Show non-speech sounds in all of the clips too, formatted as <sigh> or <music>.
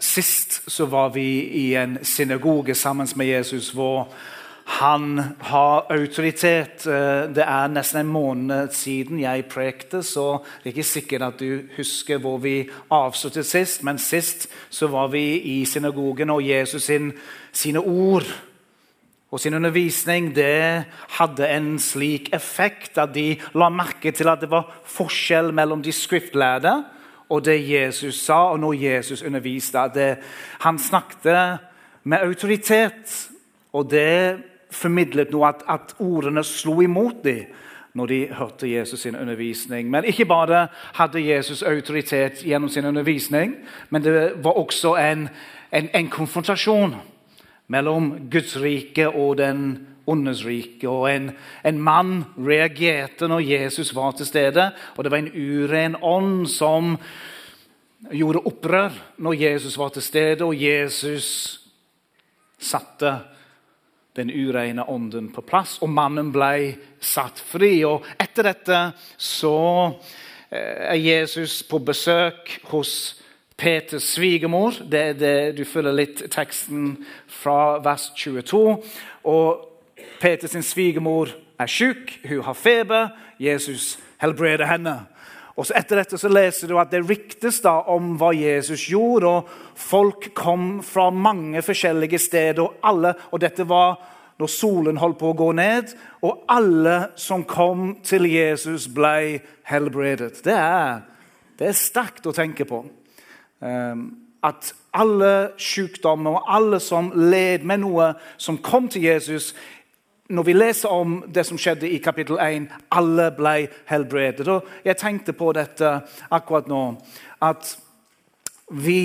Sist så var vi i en synagoge sammen med Jesus hvor han har autoritet. Uh, Det er nesten en måned siden jeg prekte, så det er ikke sikkert at du husker hvor vi avsluttet sist. Men sist så var vi i synagogen, og Jesus sin, sine ord og sin undervisning det hadde en slik effekt at de la merke til at det var forskjell mellom de skriftlærde og det Jesus sa, og når Jesus underviste. det, Han snakket med autoritet, og det formidlet noe at, at ordene slo imot dem når de hørte Jesus sin undervisning. Men ikke bare hadde Jesus autoritet gjennom sin undervisning, men det var også en, en, en konfrontasjon mellom Guds rike og den åndes rike. Og en, en mann reagerte når Jesus var til stede, og det var en uren ånd som gjorde opprør når Jesus var til stede, og Jesus satte den urene ånden på plass, og mannen ble satt fri. Og etter dette så eh, er Jesus på besøk hos Peters svigermor. Det, er det, du følger litt teksten fra vers 22. Og Peters svigermor er syk, hun har feber. Jesus helbreder henne. Og så Etter dette så leser du at det riktes da om hva Jesus gjorde. og Folk kom fra mange forskjellige steder, alle, og dette var når solen holdt på å gå ned. Og alle som kom til Jesus, ble helbredet. Det er, det er sterkt å tenke på. Um, at alle sykdommer og alle som led med noe, som kom til Jesus når vi leser om det som skjedde i kapittel 1, alle ble helbredet. Og jeg tenkte på dette akkurat nå. At vi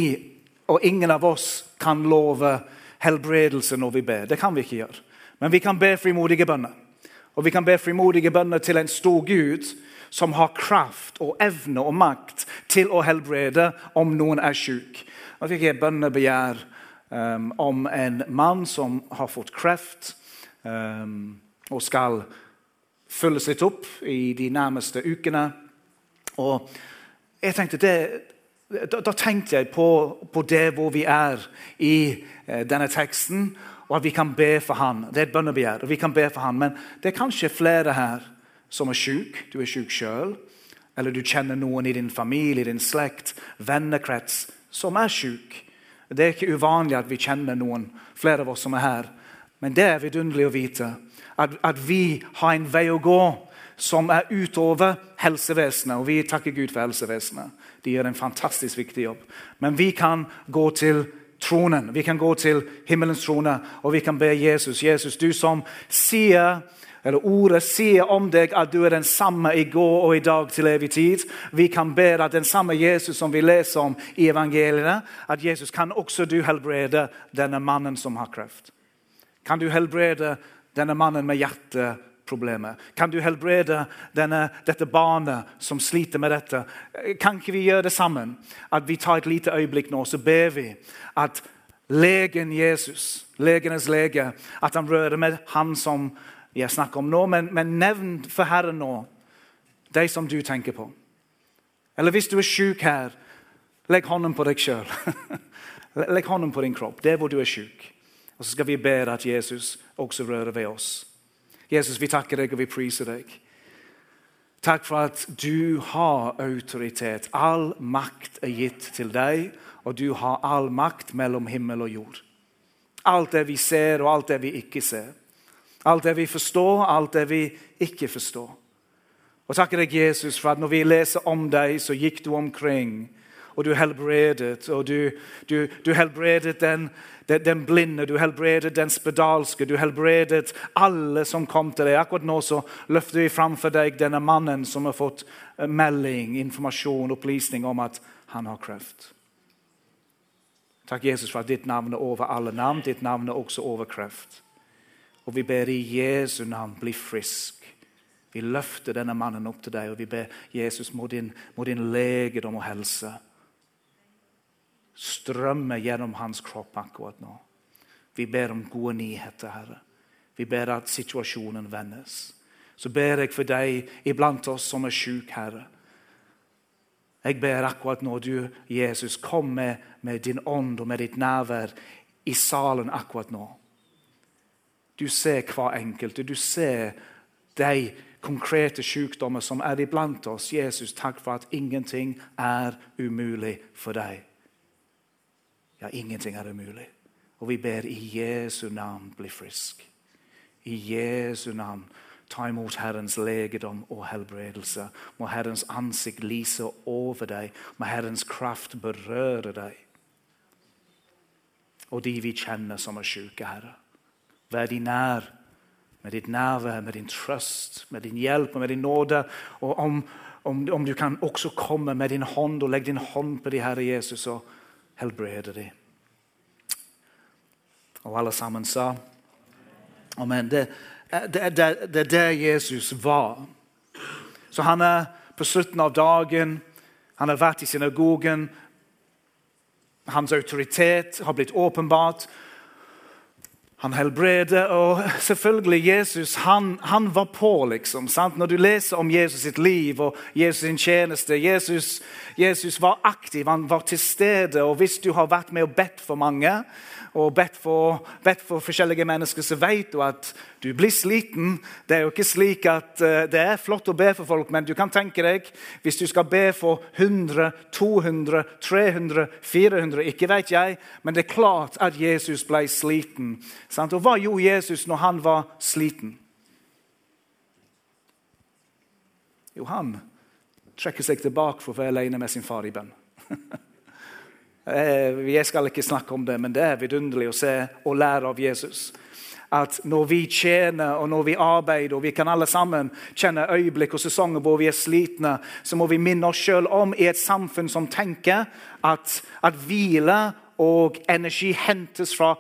og ingen av oss kan love helbredelse når vi ber. Det kan vi ikke gjøre. Men vi kan be frimodige bønner. Og vi kan be frimodige bønner til en stor Gud som har kraft og evne og makt til å helbrede om noen er syk. Nå fikk jeg bønnebegjær um, om en mann som har fått kreft og skal følges litt opp i de nærmeste ukene. Og jeg tenkte det, da, da, tenkte jeg på, på, det hvor vi er i eh, denne teksten, og at vi kan be for han. Det er et bønnebegjær. og vi kan be for han, Men det er kanskje flere her som er syk. Du er syk sjøl. Eller du kjenner noen i din familie, din slekt, vennekrets som er syk. Det er ikke uvanlig at vi kjenner noen, flere av oss som er her. Men det er vidunderlig å vite. At, at vi har en vei å gå som er utover helsevesenet. Og vi takker Gud for helsevesenet. De gjør en fantastisk viktig jobb. Men vi kan gå til tronen. Vi kan gå til himmelens trone og vi kan be Jesus. Jesus, du som sier eller Ordet sier om deg at du er den samme i går og i dag til evig tid. Vi kan be at den samme Jesus som vi leser om i evangeliene, at Jesus kan også du helbrede denne mannen som har kreft. Kan du helbrede denne mannen med hjerteproblemer? Kan du helbrede denne, dette barnet som sliter med dette? Kan ikke vi gjøre det sammen? At vi tar et lite øyeblikk nå, så ber vi at legen Jesus, legenes lege, at han rører med han som jeg snakker om nå, men, men nevn for Herren nå de som du tenker på. Eller hvis du er syk her, legg hånden på deg sjøl. <laughs> legg hånden på din kropp, der hvor du er syk. Og så skal vi be at Jesus også rører ved oss. Jesus, vi takker deg og vi priser deg. Takk for at du har autoritet. All makt er gitt til deg, og du har all makt mellom himmel og jord. Alt det vi ser, og alt det vi ikke ser. Alt det vi forstår, alt det vi ikke forstår. Og takker deg, Jesus, for at når vi leser om deg, så gikk du omkring, og du helbredet. Og du, du, du helbredet den, den, den, blinde, du helbredet den spedalske, du helbredet alle som kom til deg. Akkurat nå så løfter vi fram for deg denne mannen som har fått melding, informasjon, opplysning om at han har kreft. Takk, Jesus, for at ditt navn er over alle navn. Ditt navn er også over kreft. Og vi ber i Jesu navn, bli frisk. Vi løfter denne mannen opp til deg, og vi ber Jesus, må din, må din legedom og helse strømme gjennom hans kropp akkurat nå. Vi ber om gode nyheter, Herre. Vi ber at situasjonen vendes. Så ber jeg for deg iblant oss som er syke, Herre. Jeg ber akkurat nå, du Jesus, kom med, med din ånd og med ditt nærvær i salen akkurat nå. Du ser hver enkelte. Du ser de konkrete sykdommer som er iblant oss. Jesus, takk for at ingenting er umulig for deg. Ja, ingenting er umulig. Og vi ber i Jesu navn bli frisk. I Jesu navn ta imot Herrens legedom og helbredelse. Må Herrens ansikt lyse over deg. Må Herrens kraft berøre deg. Og de vi kjenner som er syke, Herre. Vær de nær med ditt nærvær, med din trøst, med din hjelp og med din nåde. Og om, om, om, du kan også komme med din hånd og legge din hånd på de Herre Jesus og helbrede dem. Og alle sammen sa Amen. Det, det, det, det er der Jesus var. Så han er på slutten av dagen. Han har vært i synagogen. Hans autoritet har blitt åpenbart. Han helbreder. Og selvfølgelig, Jesus han, han var på, liksom. Sant? Når du leser om Jesus sitt liv og Jesus sin tjeneste Jesus, Jesus var aktiv, han var til stede. Og hvis du har vært med og bedt for mange, og bedt for, bedt for, forskjellige mennesker, så vet du at du blir sliten. Det er jo ikke slik at uh, det er flott å be for folk, men du kan tenke deg hvis du skal be for 100, 200, 300, 400 Ikke vet jeg, men det er klart at Jesus ble sliten. Og hva gjorde Jesus når han var sliten? Jo, han trekker seg tilbake for å være alene med sin far i bønn. <laughs> Eh, jeg skal ikke snakke om det, men det er vidunderlig å se og lære av Jesus. At når vi tjener og når vi arbeider, og vi kan alle sammen kjenne øyeblikk og sesonger hvor vi er slitne, så må vi minne oss sjøl om i et samfunn som tenker at, at hvile og energi hentes fra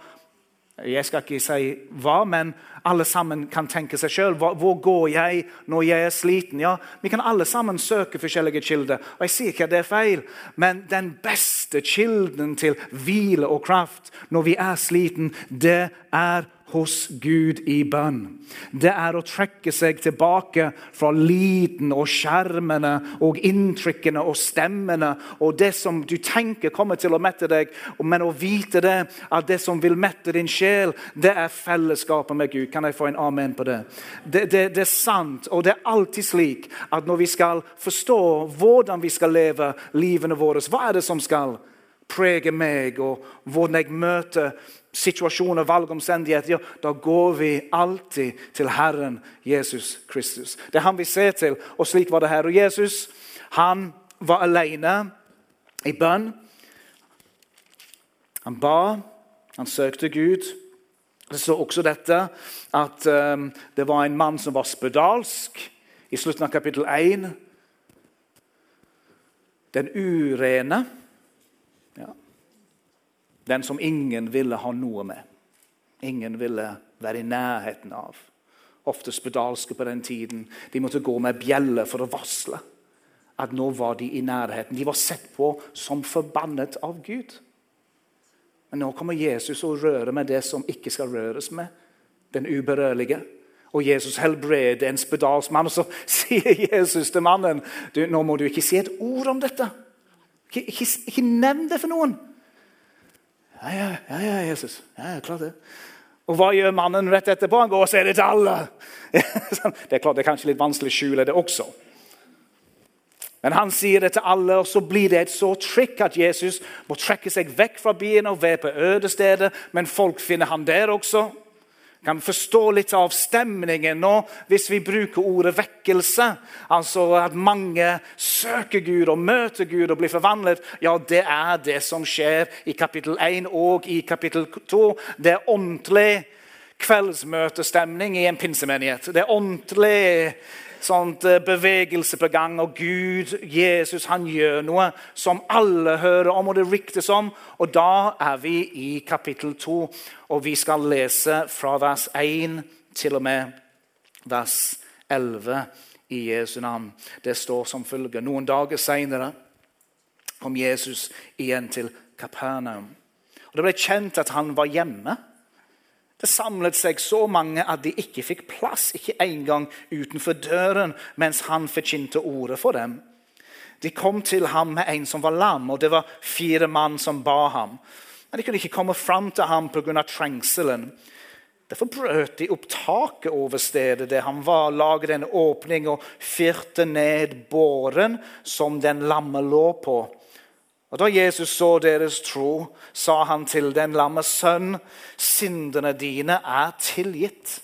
jeg skal ikke si hva, men alle sammen kan tenke seg sjøl. Hvor går jeg når jeg er sliten? Ja, Vi kan alle sammen søke forskjellige kilder. Og Jeg sier ikke at det er feil, men den beste kilden til hvile og kraft når vi er sliten, det er hos Gud i bønn. Det er å trekke seg tilbake fra liten og skjermene og inntrykkene og stemmene og det som du tenker kommer til å mette deg, men å vite det, at det som vil mette din sjel, det er fellesskapet med Gud. Kan jeg få en amen på det? Det, det, det er sant, og det er alltid slik at når vi skal forstå hvordan vi skal leve livene våre, hva er det som skal prege meg, og hvordan jeg møter situasjoner, valgomstendigheter, ja, da går vi alltid til Herren Jesus Kristus. Det er han vi ser til, og slik var det her. Og Jesus han var alene i bønn. Han ba, han søkte Gud. Det står også dette at um, det var en mann som var spedalsk. I slutten av kapittel 1. Den urene den som ingen ville ha noe med. Ingen ville være i nærheten av. Ofte spedalske på den tiden. De måtte gå med bjeller for å varsle at nå var de i nærheten. De var sett på som forbannet av Gud. Men nå kommer Jesus og rører med det som ikke skal røres med. Den uberørlige. Og Jesus helbreder en spedalsk mann. Og så sier Jesus til mannen du, nå må du ikke si et ord om dette. Ikke, ikke, ikke nevn det for noen. Ja, ja, ja, Jesus. Ja, klart det. Og hva gjør mannen rett etterpå? Han går og sier det til alle. det er klart, det er kanskje litt vanskelig å skjule det også. Men han sier det til alle, og så blir det et så trikk at Jesus må trekke seg vekk fra byen og være på ødestedet. Men folk finner han der også kan forstå litt av stemningen nå hvis vi bruker ordet vekkelse. Altså at mange søker Gud og møter Gud og blir forvandlet. Ja, det er det som skjer i kapittel 1 og i kapittel 2. Det er ordentlig kveldsmøtestemning i en pinsemenighet. Det er ordentlig sånt eh, bevegelse på gang, og Gud, Jesus, han gjør noe som alle hører om, og det ryktes om. Og da er vi i kapittel 2, og vi skal lese fra vers 1 til og med vers 11 i Jesu navn. Det står som følger. Noen dager seinere kom Jesus igjen til Kapernaum. Og Det ble kjent at han var hjemme. Det samlet seg så mange at de ikke fikk plass, ikke engang utenfor døren, mens han forkynte ordet for dem. De kom til ham med en som var lam, og det var fire mann som ba ham. Men de kunne ikke komme fram til ham pga. trengselen. Derfor brøt de opp taket over stedet der han var, laget en åpning og fyrte ned båren som den lamme lå på. Og Da Jesus så deres tro, sa han til den lamme sønn, syndene dine er tilgitt.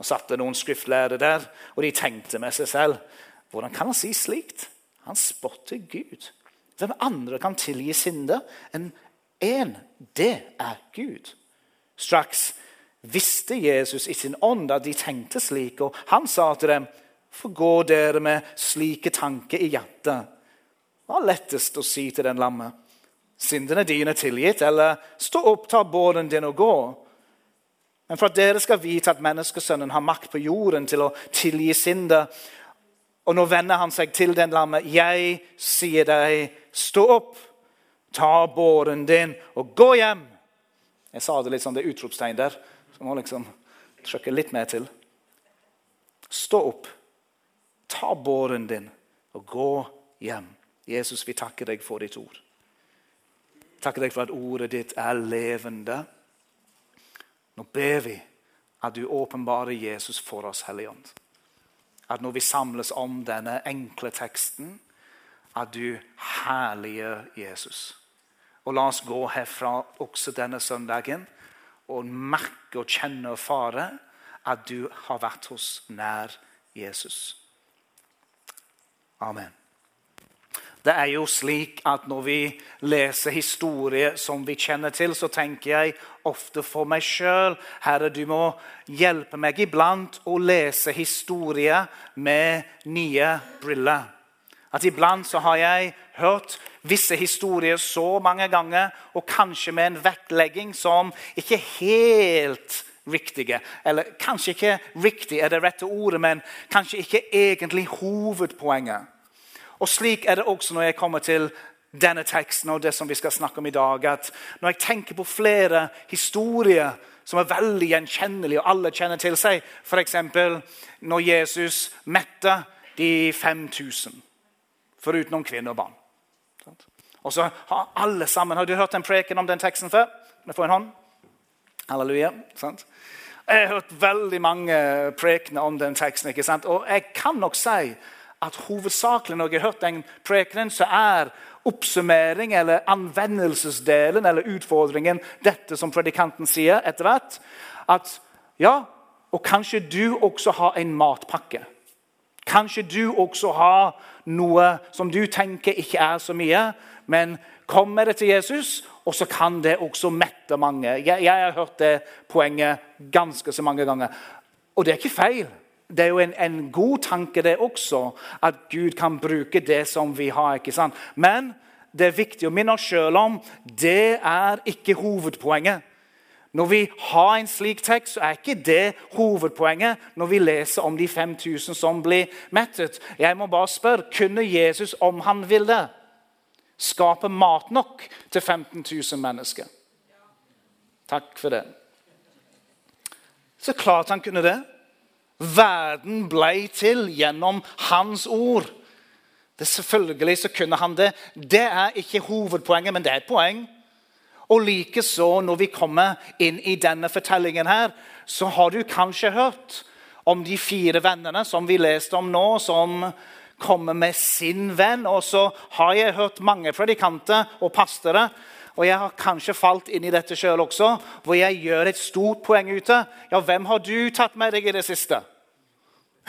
Og satte noen skriftlærere der, og de tenkte med seg selv hvordan kan han si slikt? Han spotter Gud. Hvem andre kan tilgi synder enn én? Det er Gud. Straks visste Jesus i sin ånd at de tenkte slik, og han sa til dem, forgå dere med slike tanker i hjertet. Hva er lettest å si til den lamme? Syndene dine er tilgitt, eller stå opp, ta båren din og gå? Men for at dere skal vite at menneskesønnen har makt på jorden til å tilgi synder Og nå vender han seg til den lamme. Jeg sier deg, stå opp, ta båren din og gå hjem. Jeg sa det litt sånn, det er utropstegn der. Så må liksom trykke litt mer til. Stå opp, ta båren din og gå hjem. Jesus, vi takker deg for ditt ord. Takker deg for at ordet ditt er levende. Nå ber vi at du åpenbarer Jesus for oss, Hellige Ånd. At når vi samles om denne enkle teksten, at du herliggjør Jesus. Og la oss gå herfra også denne søndagen og merke og kjenne og fare at du har vært hos nær Jesus. Amen. Det er jo slik at Når vi leser historier som vi kjenner til, så tenker jeg ofte for meg sjøl Herre, du må hjelpe meg iblant å lese historier med nye briller. At Iblant så har jeg hørt visse historier så mange ganger, og kanskje med en vektlegging som ikke helt riktige. Eller kanskje ikke riktig er det rette ordet, men kanskje ikke egentlig hovedpoenget. Og slik er det også når jeg kommer til denne teksten og det som vi skal snakke om i dag. at Når jeg tenker på flere historier som er veldig gjenkjennelige, og alle kjenner til seg, f.eks. når Jesus mette de 5000, foruten kvinner og barn. Og så har alle sammen, Har du hørt en preken om den teksten før? Kan jeg få en hånd? Halleluja. sant? Jeg har hørt veldig mange prekener om den teksten. ikke sant? Og jeg kan nok si at hovedsakelig når jeg har hørt den prekenen, så er oppsummering eller anvendelsesdelen eller utfordringen dette som predikanten sier etter hvert. At ja, og kanskje du også har en matpakke. Kanskje du også har noe som du tenker ikke er så mye, men kommer det til Jesus, og så kan det også mette mange. Jeg, jeg har hørt det poenget ganske så mange ganger. Og det er ikke feil det er jo en, en, god tanke, det også, at Gud kan bruke det som vi har. ikke sant? Men det er viktig å minne oss sjøl om det er ikke hovedpoenget. Når vi har en slik tekst, så er ikke det hovedpoenget når vi leser om de 5000 som blir mettet. Jeg må bare spørre, Kunne Jesus, om han ville, skape mat nok til 15 000 mennesker? Takk for det. Så klart han kunne det. Verden ble til gjennom hans ord. Det Selvfølgelig så kunne han det. Det er ikke hovedpoenget, men det er et poeng. Og likeså når vi kommer inn i denne fortellingen, her, så har du kanskje hørt om de fire vennene som vi leste om nå, som kommer med sin venn. Og så har jeg hørt mange predikanter og pastere og jeg har kanskje falt inn i dette sjøl også, hvor jeg gjør et stort poeng ute. Ja, hvem har du tatt med deg i det siste?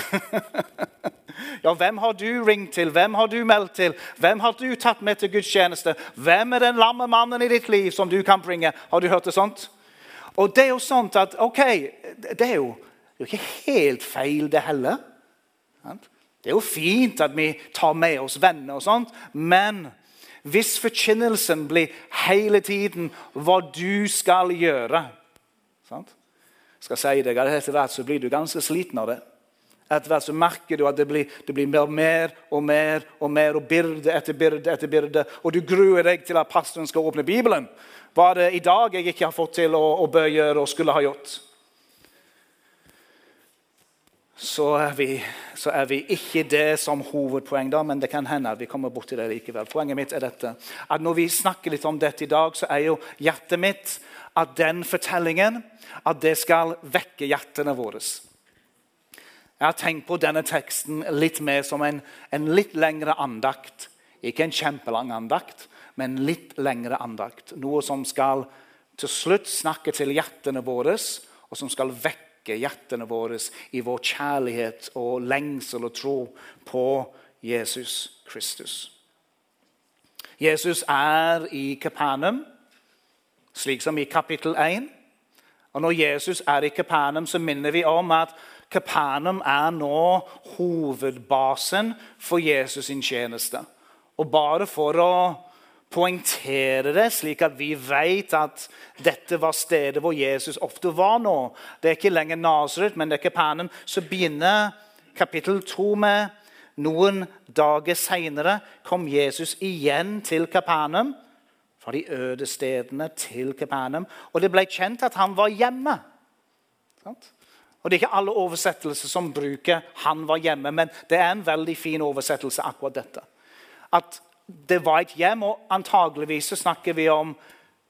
<laughs> ja, hvem har du ringt til? Hvem har du meldt til? Hvem har du tatt med til gudstjeneste? Hvem er den lamme mannen i ditt liv som du kan bringe? Har du hørt det sånt? Og det er jo sånt at ok, det er jo, det er jo ikke helt feil, det heller. Det er jo fint at vi tar med oss venner, og sånt, men hvis forkynnelsen blir hele tiden hva du skal gjøre sant? skal si deg at Etter hvert så blir du ganske sliten av det. Etter hvert så merker du at det blir, det blir mer, mer og mer og mer, og byrde etter byrde etter byrde. Og du gruer deg til at pastoren skal åpne Bibelen. Hva er det i dag jeg ikke har fått til å, å gjøre og skulle ha gjort? Så er, vi, så er, vi, ikke det som hovedpoeng, da, men det kan hende at vi kommer borti det likevel. Poenget mitt er dette, at Når vi snakker litt om dette i dag, så er jo hjertet mitt at den fortellingen at det skal vekke hjertene våre. Jeg har tenkt på denne teksten litt mer som en, en litt lengre andakt. Ikke en kjempelang andakt, men en litt lengre andakt. Noe som skal til slutt snakke til hjertene våre, og som skal vekke vekke hjertene våre i vår kjærlighet og lengsel og tro på Jesus Kristus. Jesus er i Kapernaum, slik som i kapittel 1. Og Når Jesus er i Kapernaum, så minner vi om at Kapernaum er nå hovedbasen for Jesus' sin tjeneste. Og bare for å poengtere det, slik at vi vet at dette var stedet hvor Jesus ofte var nå. Det er ikke lenger Nasaret, men det er Kapernaum. Så begynner kapittel 2 med noen dager seinere kom Jesus igjen til Kapernaum. Fra de øde stedene til Kapernaum. Og det ble kjent at han var hjemme. Og Det er ikke alle oversettelser som bruker 'han var hjemme', men det er en veldig fin oversettelse. akkurat dette. At det var et hjem, og antageligvis snakker vi om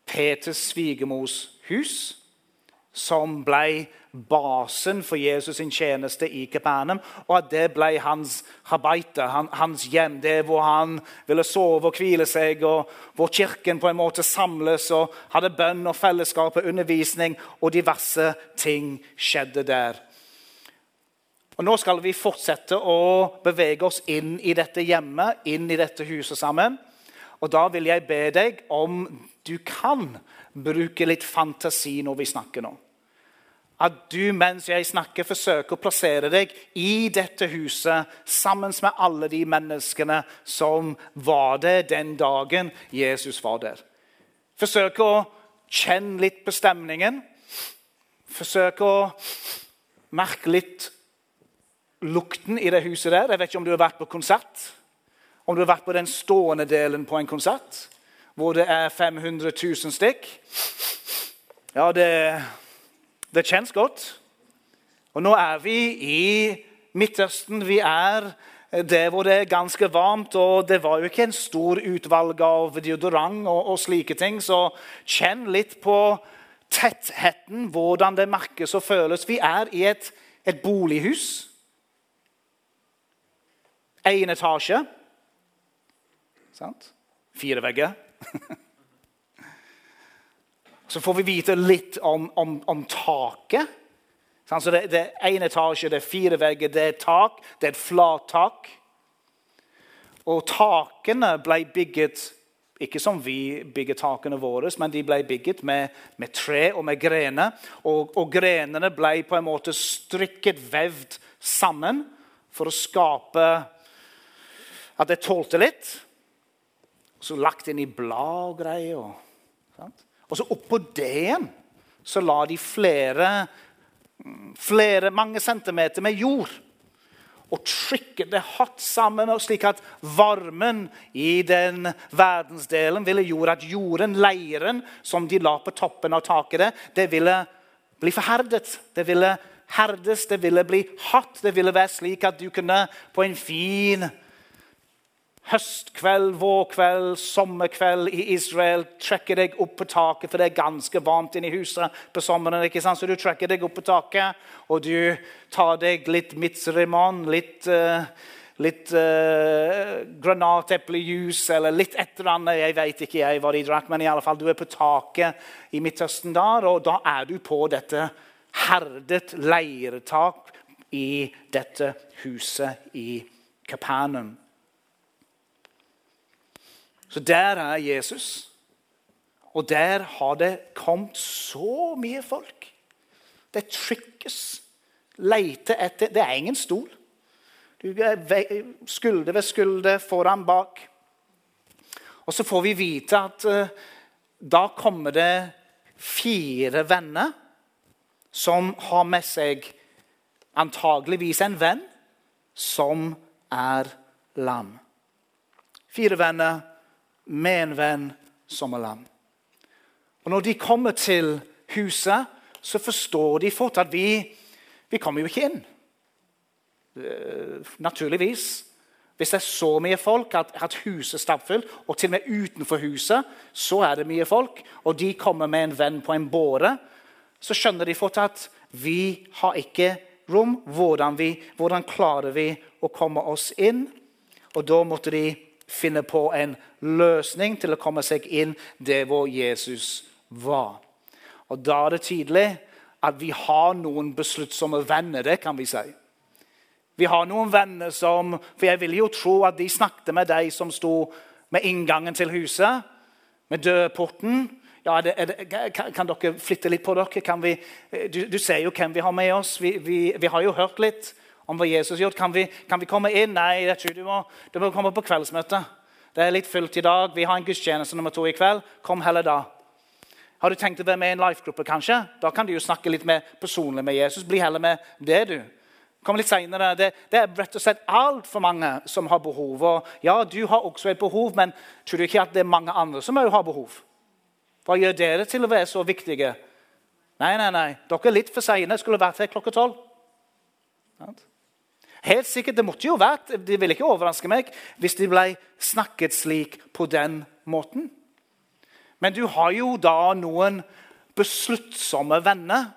Peters svigermors hus, som ble basen for Jesus' sin tjeneste i Kapernaum, og at det ble hans habaita, hans hjem, det hvor han ville sove og hvile seg, og hvor kirken på en måte samles og hadde bønn og fellesskap og undervisning, og diverse ting skjedde der. Og Nå skal vi fortsette å bevege oss inn i dette hjemmet, inn i dette huset sammen. Og Da vil jeg be deg om du kan bruke litt fantasi når vi snakker nå. At du mens jeg snakker, forsøker å plassere deg i dette huset sammen med alle de menneskene som var der den dagen Jesus var der. Forsøk å kjenne litt på stemningen. Forsøk å merke litt lukten i det huset der. Jeg vet ikke om du har vært på konsert. Om du har vært på den stående delen på en konsert hvor det er 500 000 stykk. Ja, det, det kjennes godt. Og nå er vi i Midtøsten. Vi er der hvor det er ganske varmt. Og det var jo ikke en stor utvalg av deodorant og, og slike ting, så kjenn litt på tettheten, hvordan det merkes og føles. Vi er i et, et bolighus. Én etasje. Sant? Fire vegger. <laughs> Så får vi vite litt om, om, om taket. Så det, det er én etasje, det er fire vegger, det er tak. Det er et flattak. Og takene ble bygget ikke som vi bygger takene våre, men de ble bygget med, med tre og med grener. Og, og, grenene ble på en måte strikket, vevd sammen for å skape at jeg tålte litt. Så lagt inn i blad og greier. Og, og så oppå det igjen så la de flere, flere mange centimeter med jord. Og trykket det hardt sammen, slik at varmen i den verdensdelen ville gjøre at jorden, leiren som de la på toppen av taket, det ville bli forherdet. Det ville herdes, det ville bli hardt. Det ville være slik at du kunne på en fin høstkveld, vårkveld, sommerkveld i Israel. Trekker deg opp på taket, for det er ganske varmt inne i huset på sommeren. ikke sant? Så du trekker deg opp på taket, og du tar deg litt mitzrimon, litt, uh, litt uh, granateplejus eller litt et eller annet. Jeg vet ikke jeg hva de drakk, men i alle fall, du er på taket i Midtøsten der, og da er du på dette herdet leiretak i dette huset i Kapernaum. Så der er Jesus. Og der har det kommet så mye folk. Det trykkes. Leter etter Det er ingen stol. Du er skulder ved skulder, foran, bak. Og så får vi vite at uh, da kommer det fire venner som har med seg antageligvis en venn som er lam. Fire venner med en venn som er lam. Og Når de kommer til huset, så forstår de fort at vi, vi kommer jo ikke inn. Uh, naturligvis. Hvis det er så mye folk at, at huset er stappfullt, og til og med utenfor huset, så er det mye folk, og de kommer med en venn på en båre, så skjønner de fort at vi har ikke rom. Hvordan, vi, hvordan klarer vi å komme oss inn? Og da måtte de finne på en løsning til å komme seg inn der hvor Jesus var. Og Da er det tydelig at vi har noen besluttsomme venner. det kan vi si. Vi har noen venner som For jeg vil jo tro at de snakket med de som sto med inngangen til huset, med dørporten. Ja, er det, er det, kan, dere flytte litt på dere? Vi, du, du, ser jo hvem vi har med oss. Vi, vi, vi har jo hørt litt om hva Jesus har gjort. Kan vi, kan vi komme inn? Nei, det tror du må, du må komme på kveldsmøte. Det er litt fullt i dag. Vi har en gudstjeneste nummer to i kveld. Kom heller da. Har du tenkt å være med i en life-gruppe, kanskje? Da kan du jo snakke litt mer personlig med Jesus. Bli heller med det, du. Kom litt senere. Det, det er rett og slett altfor mange som har behov. Og ja, du har også et behov, men tror du ikke at det er mange andre som òg har behov? Hva gjør dere til å være så viktige? Nei, nei, nei. Dere er litt for seine. Skulle vært her klokka tolv. Helt sikkert, Det måtte jo vært, det ville ikke overraske meg hvis de ble snakket slik på den måten. Men du har jo da noen besluttsomme venner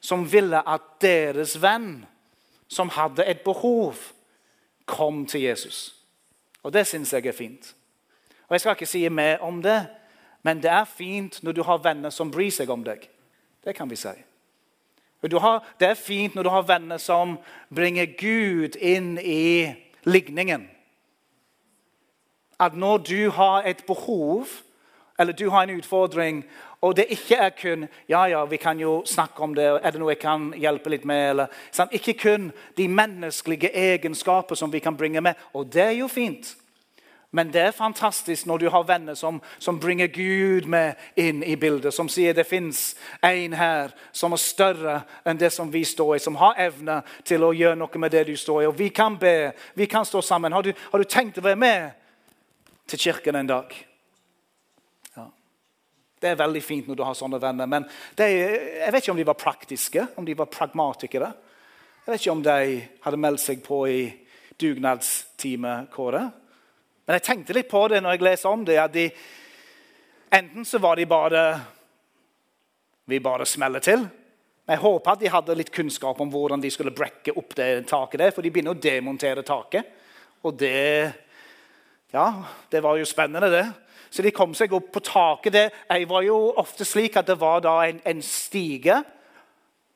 som ville at deres venn, som hadde et behov, kom til Jesus. Og Det syns jeg er fint. Og Jeg skal ikke si mer om det, men det er fint når du har venner som bryr seg om deg. Det kan vi si. Har, det er fint når du har venner som bringer Gud inn i ligningen. At når du har et behov, eller du har en utfordring, og det ikke er kun ja, ja, vi kan jo snakke om det, er det noe jeg kan hjelpe litt med? Eller, sant? Ikke kun de menneskelige egenskaper som vi kan bringe med. Og det er jo fint. Men det er fantastisk når du har venner som, som bringer Gud med inn i bildet. Som sier det fins en her som er større enn det som vi står i. Som har evne til å gjøre noe med det du står i. Og vi kan be, vi kan stå sammen. Har du, har du tenkt å være med til kirken en dag? Det er veldig fint når du har sånne venner. Men de, jeg vet ikke om de var praktiske, om de var pragmatikere. Jeg vet ikke om de hadde meldt seg på i dugnadsteamet, Kåre. Men jeg tenkte litt på det når jeg leser om det. at de, Enten så var de bare Vi bare smeller til. Men Jeg håper at de hadde litt kunnskap om hvordan de skulle brekke opp det taket. der, For de begynner å demontere taket. Og det Ja, det var jo spennende, det. Så de kom seg opp på taket. Det var jo ofte slik at det var en, en stige,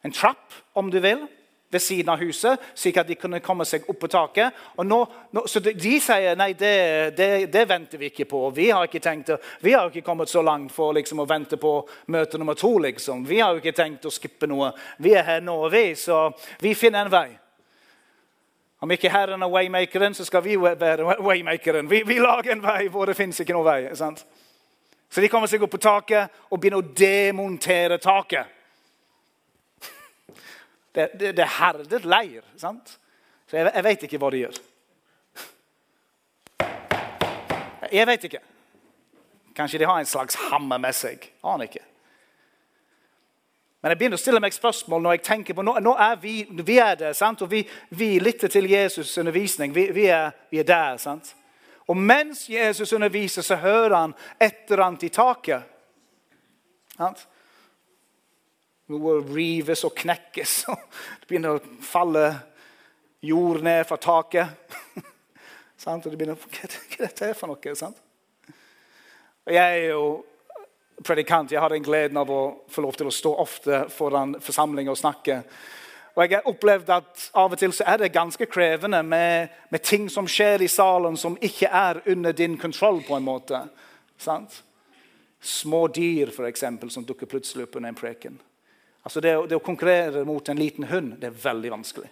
en trapp, om du vil, ved siden av huset, slik at de kunne komme seg opp på taket. Nå, nå, så de, de, sier nei, det, det, det, venter vi ikke på. Vi har ikke tenkt, vi har ikke kommet så langt for liksom, å vente på møte nummer to. Liksom. Vi har ikke tenkt å skippe noe. Vi er her nå, vi, så vi finner en vei. Om ikke Herren er waymakeren, så skal vi være waymakeren. Vi, vi lager en vei hvor det fins ikke noen vei. Sant? Så de kommer seg opp på taket og begynner å demontere taket. Det, det, det er herdet leir. sant? Så jeg, jeg vet ikke hva de gjør. Jeg vet ikke. Kanskje de har en slags hammer med seg. Aner ikke. Men jeg begynner å stille meg spørsmål når jeg tenker på, nå, nå er vi, vi er der, sant? og vi, vi lytter til Jesus' undervisning. Vi, vi, er, vi, er, der. sant? Og mens Jesus underviser, så hører han et eller annet i taket. Sant? Noe rives og knekkes. <laughs> og Det begynner å falle jord ned fra taket. <laughs> Og det begynner, Hva er dette for noe? sant? Og jeg er jo predikant. Jeg har den gleden av å få lov til å stå ofte foran forsamlinger og snakke. Og jeg har opplevd at Av og til så er det ganske krevende med, med ting som skjer i salen som ikke er under din kontroll. på en måte. Sant? små dyr for eksempel, som dukker plutselig opp under en preken. Altså det, det, å konkurrere mot en liten hund det er veldig vanskelig.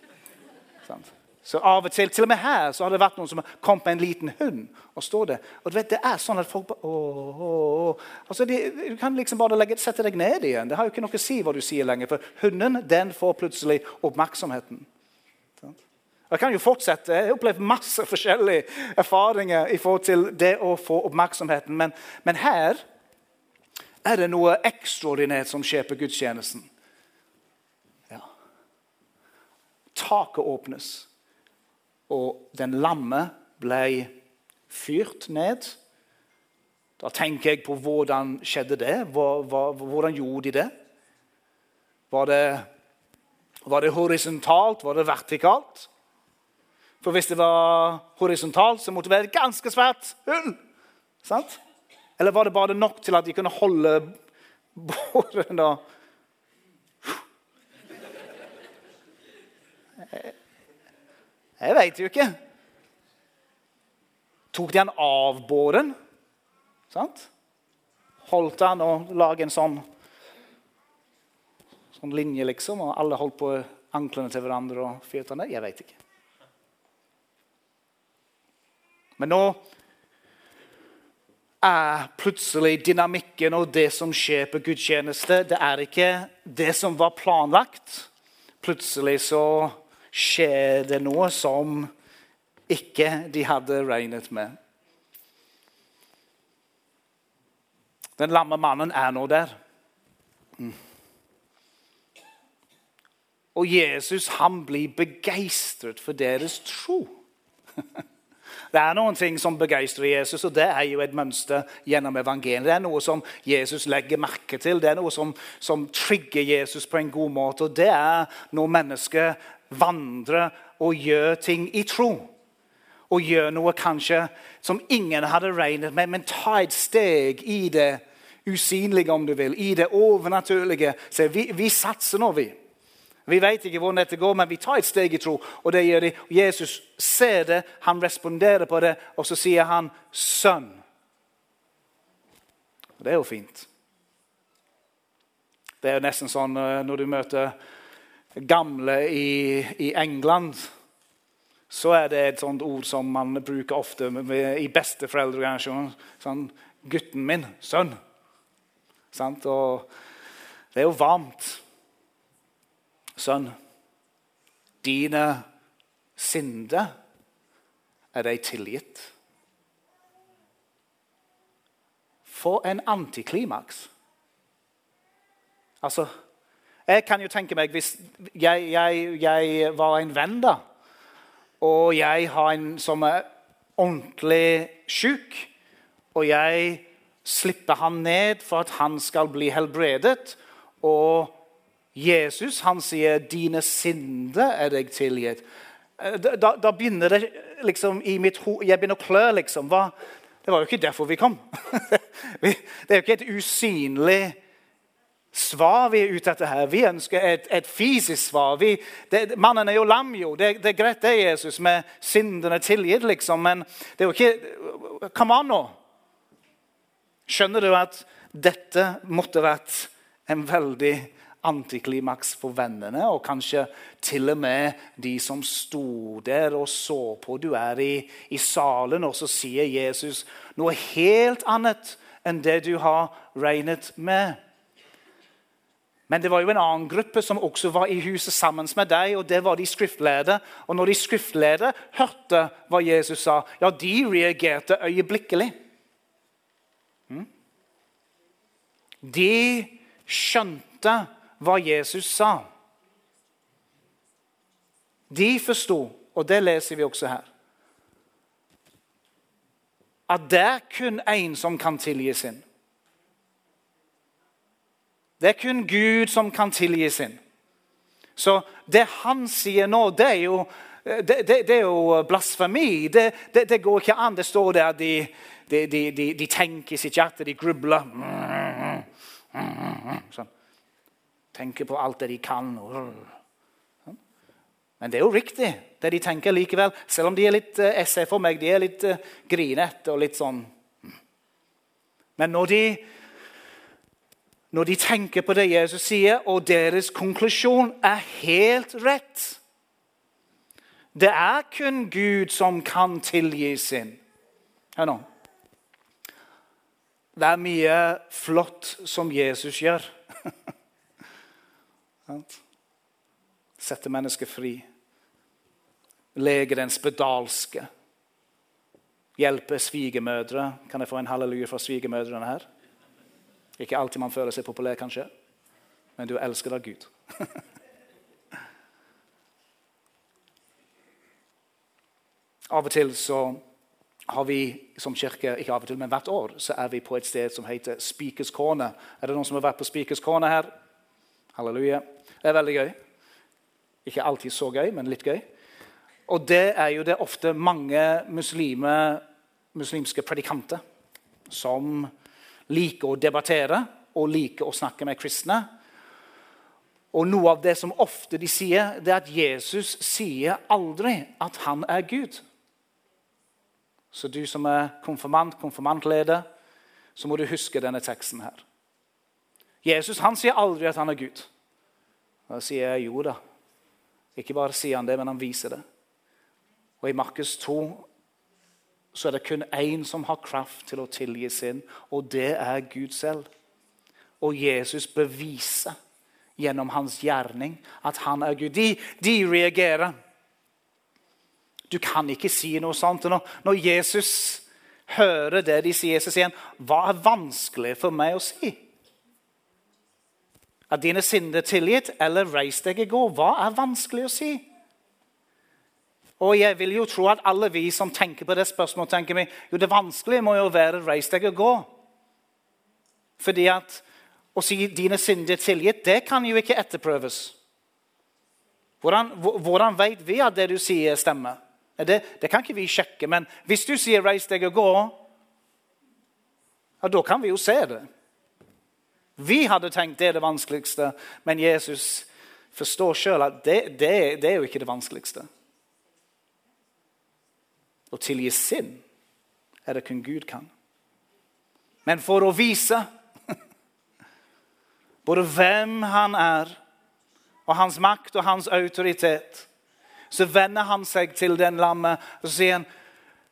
Sant? Så av og til, til og med her så har det vært noen som har kommet med en liten hund og står der. Og du vet, det er sånn at folk bare, åh, åh. Altså, de, Du kan liksom bare legge, sette deg ned igjen. Det har jo ikke noe å si hva du sier lenger. For hunden den får plutselig oppmerksomheten. Jeg kan jo fortsette. Jeg har opplevd masse forskjellige erfaringer i forhold til det å få oppmerksomheten. Men, men her er det noe ekstraordinært som skjer på gudstjenesten. Ja. Taket åpnes, og den lamme ble fyrt ned. Da tenker jeg på hvordan skjedde det. Hvordan gjorde de det? Var det, var det horisontalt? Var det vertikalt? For hvis det var horisontalt, så måtte det være et ganske svært hull. Sant? Eller var det bare nok til at de kunne holde <laughs> båren da Jeg veit jo ikke. Tok de han av båren? Sant? Holdt han og laget en sånn, sånn linje, liksom, og alle holdt på anklene til hverandre og fyrte han ned? Jeg veit ikke. Men nå er plutselig dynamikken og det som skjer på gudstjeneste, det er ikke det som var planlagt. Plutselig så skjer det noe som ikke de hadde regnet med. Den lamme mannen er nå der. Mm. Og Jesus han blir begeistret for deres tro. <laughs> Det er noen ting som begeistrer Jesus, og det er jo et mønster gjennom evangeliet. Det er noe som Jesus legger merke til, det er noe som, som trigger Jesus på en god måte. Og det er når mennesker vandrer og gjøre ting i tro. Og gjøre noe kanskje som ingen hadde regnet med, men ta et steg i det usynlige, om du vil, i det overnaturlige. Så vi, vi satser nå, vi. Vi vet ikke hvordan dette går, men vi tar et steg i tro. og det gjør de. Jesus ser det, han responderer på det, og så sier han 'sønn'. Det er jo fint. Det er jo nesten sånn eh, når du møter gamle i, i England så er det et sånt ord som man bruker ofte med, i besteforeldregenerasjonen. Sånn 'Gutten min. Sønn.' Sant? Og det er jo varmt. Sønn, dine synder er deg tilgitt. For en antiklimaks. Altså, jeg kan jo tenke meg Hvis jeg, jeg, jeg var en venn, da, og jeg har en som er ordentlig syk, og jeg slipper han ned for at han skal bli helbredet, og Jesus han sier 'dine synder er deg tilgitt'. Eh, da, da, begynner det liksom i mitt ho Jeg begynner å klø, liksom. Hva? Det var jo ikke derfor vi kom. <laughs> det er jo ikke et usynlig svar vi er ute etter her. Vi ønsker et, et fysisk svar. Vi, det, mannen er jo lam, jo. Det, det, er greit, det, Jesus, med syndene tilgitt, liksom. Men det er jo ikke Come on, nå. Skjønner du at dette måtte vært en veldig antiklimaks for vennene, og kanskje til og med de som sto der og så på. Du er i, i salen, og så sier Jesus noe helt annet enn det du har regnet med. Men det var jo en annen gruppe som også var i huset sammen med deg, og det var de skriftlærde. Og når de skriftlærde hørte hva Jesus sa, ja, de reagerte øyeblikkelig. Hmm? De skjønte hva Jesus sa. De forsto, og det leser vi også her, at det er kun én som kan tilgi synd. Det er kun Gud som kan tilgi synd. Så det han sier nå, det er jo, det, det, det er jo blasfemi. Det, det, går ikke an. Det står der de, de, de, de tenker i sitt hjerte, de grubler. Sånn tenker på alt det de kan. Men det er jo riktig, det de tenker likevel. Selv om de er litt eh, jeg for meg, de er litt eh, grinete og litt sånn Men når de når de tenker på det Jesus sier, og deres konklusjon er helt rett. Det er kun Gud som kan tilgi sin. Hør nå. Det er mye flott som Jesus gjør. <laughs> Sette mennesket fri. Lege den spedalske. Hjelpe svigermødre. Kan jeg få en halleluja fra svigermødrene her? Ikke alltid man føler seg populær, kanskje, men du er elsket av Gud. <laughs> av og til så har vi som kirke ikke av og til, men hvert år så er vi på et sted som heter Speakers Corner. Er det noen som har vært på Speakers Corner her? Halleluja. Det er veldig gøy. Ikke alltid så gøy, men litt gøy. Og det er jo det ofte mange muslime, muslimske predikanter som liker å debattere og liker å snakke med kristne. Og noe av det som ofte de sier, det er at Jesus sier aldri at han er Gud. Så du som er konfirmant, konfirmantleder, så må du huske denne teksten her. Jesus han sier aldri at han er Gud. Da sier jeg jo da. Ikke bare sier han det, men han viser det. Og I Markus 2 så er det kun én som har kraft til å tilgi sin, og det er Gud selv. Og Jesus beviser gjennom hans gjerning at han er Gud. De, de reagerer. Du kan ikke si noe sånt. Når, når Jesus hører det de sier, så sier han, 'Hva er vanskelig for meg å si?' Er dine synder tilgitt, eller reis deg i går? Hva er vanskelig å si? Og jeg vil jo tro at alle vi som tenker på det spørsmålet, tenker meg, jo det vanskelige må jo være reis deg og gå. Fordi at å si dine synder er tilgitt, det kan jo ikke etterprøves. Hvordan, hvordan vet vi at det du sier, stemmer? Det, det, kan ikke vi sjekke. Men hvis du sier 'reis deg og gå', ja, da kan vi jo se det. Vi hadde tenkt det er det vanskeligste, men Jesus forstår sjøl at det, det, det er jo ikke det vanskeligste. Å tilgi synd er det kun Gud kan. Men for å vise <laughs> både hvem han er, og hans makt og hans autoritet, så vender han seg til den lammet og sier han,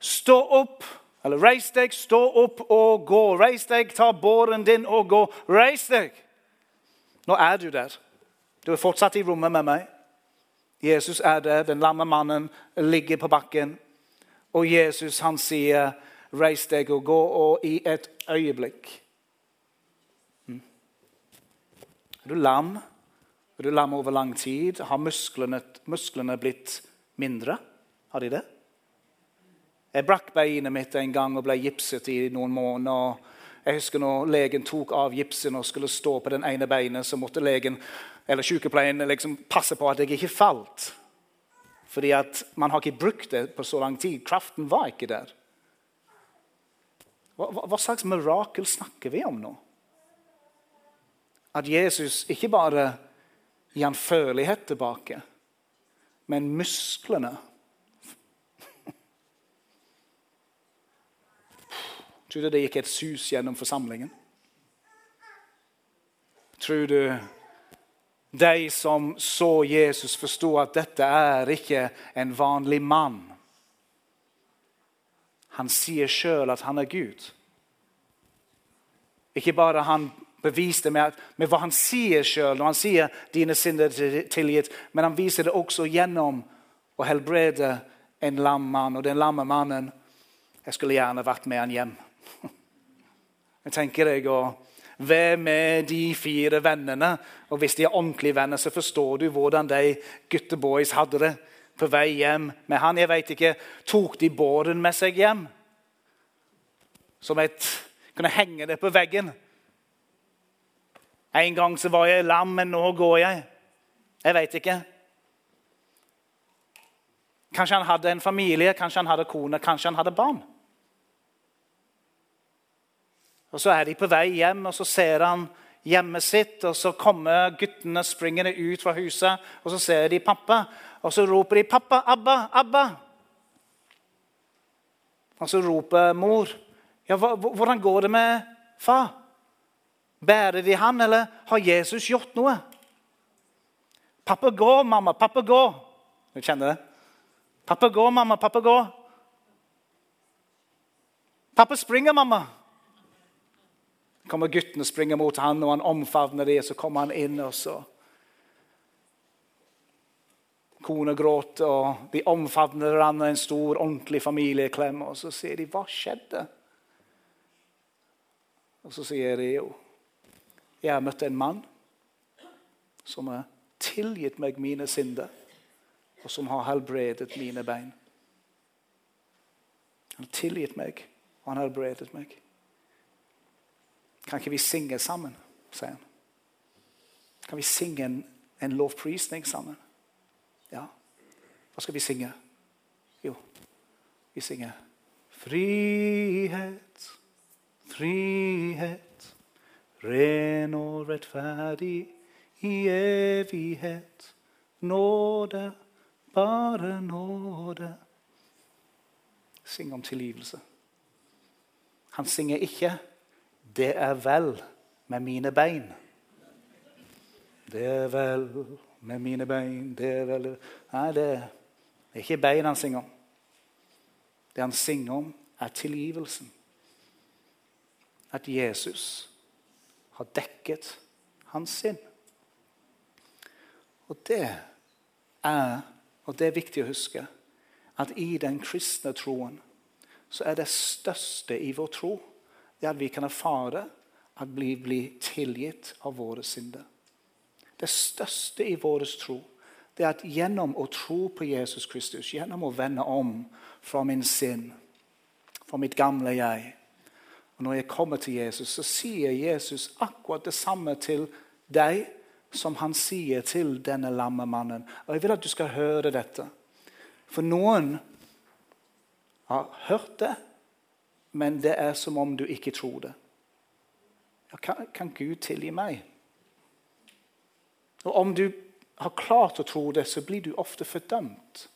stå opp. Eller reis deg, stå opp og gå. Reis deg, ta båren din og gå. Reis deg! Nå er du der. Du er fortsatt i rommet med meg. Jesus er der. Den lamme mannen ligger på bakken. Og Jesus han sier, 'Reis deg og gå', og i et øyeblikk mm. Er du lam? Er du lam over lang tid? Har musklene, musklene blitt mindre? Har de det? Jeg brakk beinet mitt en gang og ble gipset i noen måneder. Jeg husker når legen tok av gipsen og skulle stå på den ene beinet, så måtte legen eller sykepleien liksom passe på at jeg ikke falt. Fordi at man har ikke brukt det på så lang tid. Kraften var ikke der. Hva, hva slags mirakel snakker vi om nå? At Jesus ikke bare gir han førlighet tilbake, men musklene Tror du det gikk et sus gjennom forsamlingen? Tror du de som så Jesus, forsto at dette er ikke en vanlig mann. Han sier sjøl at han er Gud. Ikke bare han beviste med, med hva han sier sjøl når han sier 'dine synder er tilgitt', men han viser det også gjennom å helbrede en lam mann. Og den lamme mannen Jeg skulle gjerne vært med han hjem. <laughs> Jeg tenker deg å hvem er de fire vennene? Og Hvis de er ordentlige venner, så forstår du hvordan de gutteboys hadde det på vei hjem med han. Jeg vet ikke, Tok de båren med seg hjem? Som et Kunne henge det på veggen? En gang så var jeg lam, men nå går jeg. Jeg vet ikke. Kanskje han hadde en familie, kanskje han hadde kone, kanskje han hadde barn. Og Så er de på vei hjem, og så ser han hjemmet sitt. og Så kommer guttene springende ut fra huset, og så ser de pappa. Og så roper de 'Pappa! Abba! Abba!' Og så roper mor, 'Ja, hvordan går det med far?' Bærer de han, eller har Jesus gjort noe? Pappa, gå, mamma. Pappa, gå. Du kjenner det? Pappa, gå, mamma. Pappa, gå. Pappa springer, mamma. Kommer guttene og springer mot han, og han omfavner dem. Så kommer han inn, og så Kona gråter, og de omfavner hverandre, en stor, ordentlig familieklem. Og så sier de 'Hva skjedde?' Og så sier de jo 'Jeg har møtt en mann som har tilgitt meg mine synder', og som har helbredet mine bein. Han har tilgitt meg, og han har helbredet meg. Kan ikke vi synge sammen? sier han. Kan vi synge en, en lovprisning sammen? Ja. Hva skal vi synge? Jo, vi synger Frihet, frihet, ren og rettferdig i evighet. Nåde, bare nåde. Syng om tilgivelse. Han synger ikke 'Det er vel med mine bein'. Det er vel med mine bein det er vel... Nei, det er ikke bein han synger om. Det han synger om, er tilgivelsen. At Jesus har dekket hans sinn. Og det er, og det er viktig å huske, at i den kristne troen så er det største i vår tro det at vi kan erfare at vi blir tilgitt av våre synder. Det største i vår tro det er at gjennom å tro på Jesus Kristus, gjennom å vende om fra min sinn, fra mitt gamle jeg Og Når jeg kommer til Jesus, så sier Jesus akkurat det samme til deg som han sier til denne lamme mannen. Og Jeg vil at du skal høre dette. For noen har hørt det, men det er som om du ikke tror det. Ja, kan, kan Gud tilgi meg? Og Om du har klart å tro det, så blir du ofte fordømt.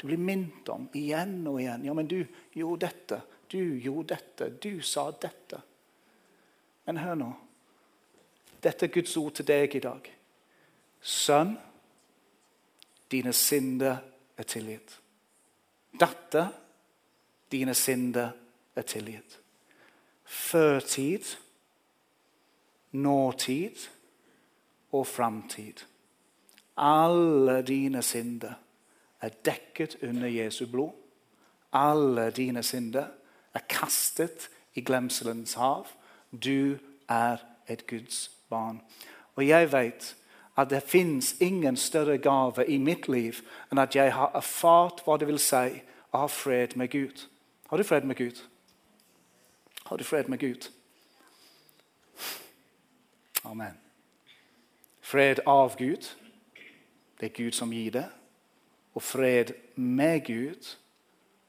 Du blir minnet om igjen og igjen. Ja, men du gjorde dette. Du gjorde dette. Du sa dette. Men hør nå. Dette er Guds ord til deg i dag. Sønn, dine synder er tilgitt. Datter, dine synder er tilgitt. Førtid, nåtid og framtid. Alle dine synder er dekket under Jesu blod. Alle dine synder er kastet i glemselens hav. Du er et Guds barn. Og jeg vet at det fins ingen større gave i mitt liv enn at jeg har erfart hva det vil si å ha fred med Gud. Har du fred med Gud? Har du fred med Gud? Amen. Fred av Gud, det er Gud som gir det. Og fred med Gud,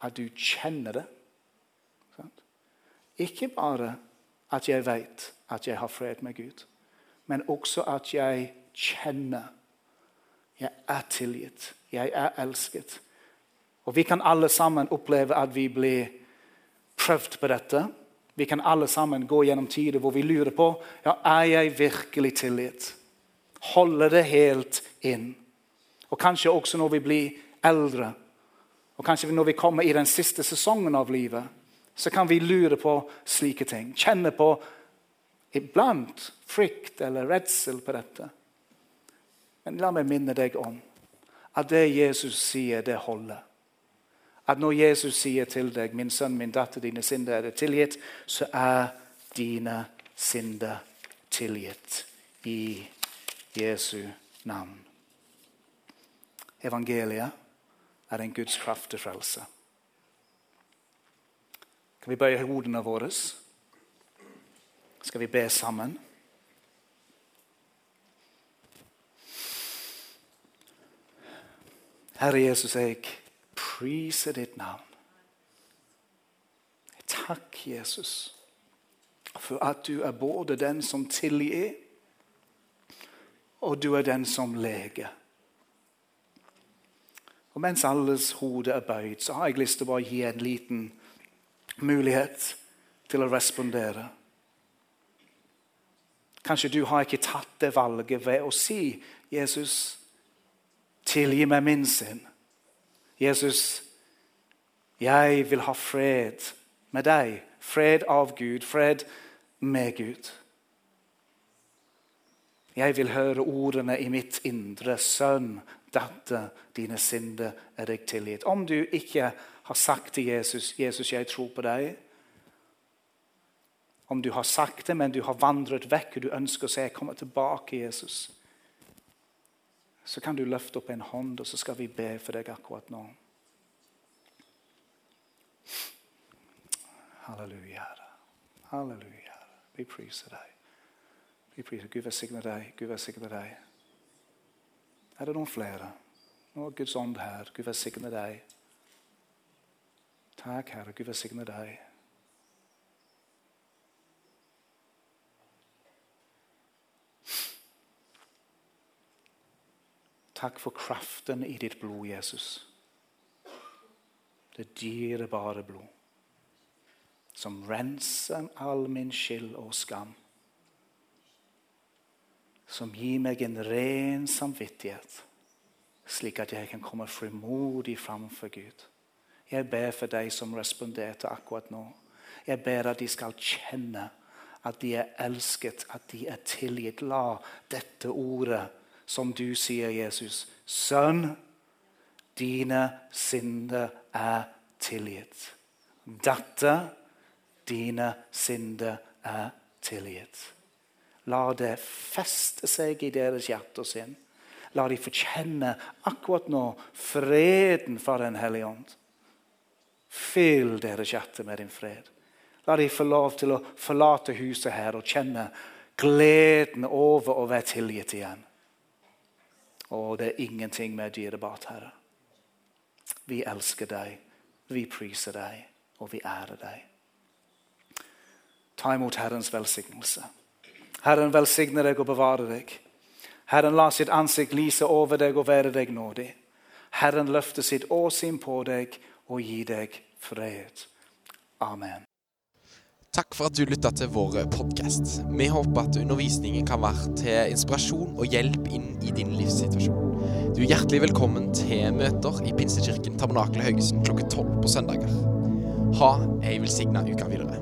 at du kjenner det. Ikke bare at jeg vet at jeg har fred med Gud, men også at jeg kjenner jeg er tilgitt, jeg er elsket. Og Vi kan alle sammen oppleve at vi blir prøvd på dette. Vi kan alle sammen gå gjennom tider hvor vi lurer på ja, er jeg virkelig tilgitt. Holde det helt inn. Og kanskje også når vi blir eldre, og kanskje når vi kommer i den siste sesongen av livet, så kan vi lure på slike ting. Kjenne på iblant frykt eller redsel på dette. Men la meg minne deg om at det Jesus sier, det holder. At når Jesus sier til deg, 'Min sønn, min datter, dine synder er det tilgitt', så er dine synder tilgitt i Jesu navn. Evangeliet er en Guds kraft til frelse. Kan vi bøye hodene våre? Skal vi be sammen? Herre Jesus, jeg priser ditt navn. Takk, Jesus, for at du er både den som tilgir, og du er den som leger. Og Mens alles hode er bøyd, så har jeg lyst til å bare gi en liten mulighet til å respondere. Kanskje du har ikke tatt det valget ved å si 'Jesus, tilgi meg min synd'. 'Jesus, jeg vil ha fred med deg.' Fred av Gud, fred med Gud. Jeg vil høre ordene i mitt indre. Sønn, datter, dine synder er deg tilgitt. Om du ikke har sagt til Jesus 'Jesus, jeg tror på deg', om du har sagt det, men du har vandret vekk og du ønsker å si 'jeg kommer tilbake', Jesus, så kan du løfte opp en hånd, og så skal vi be for deg akkurat nå. Halleluja, Halleluja, Vi priser deg. Vi priser Gud velsigne deg. Gud velsigne deg. Er det noen flere? Nå er Guds ånd her. Gud velsigne deg. Takk, Herre. Gud velsigne deg. Takk for kraften i ditt blod, Jesus. Det dyrebare blod som renser all min skyld og skam. Som gir meg en ren samvittighet, slik at jeg kan komme frimodig framfor Gud. Jeg ber for de som responderte akkurat nå. Jeg ber at de skal kjenne at de er elsket, at de er tilgitt. La dette ordet, som du sier, Jesus, sønn, dine synder er tilgitt. Datter, dine synder er tilgitt. La det feste seg i deres hjerte og sinn. La de få akkurat nå freden fra Den hellige ånd. Fyll deres hjerte med din fred. La de få lov til å forlate huset her og kjenne gleden over å være tilgitt igjen. Og det er ingenting mer dyrebart, Herre. Vi elsker deg, vi priser deg, og vi ærer deg. Ta imot Herrens velsignelse. Herren velsigne deg og bevare deg. Herren la sitt ansikt lyse over deg og være deg nådig. Herren løfter sitt åsyn på deg og gi deg fred. Amen. Takk for at du lytta til vår podkast. Vi håper at undervisningen kan være til inspirasjon og hjelp inn i din livssituasjon. Du er hjertelig velkommen til møter i Pinsekirken Tabernakel Haugesund klokka tolv på søndager. Ha ei velsigna uke videre.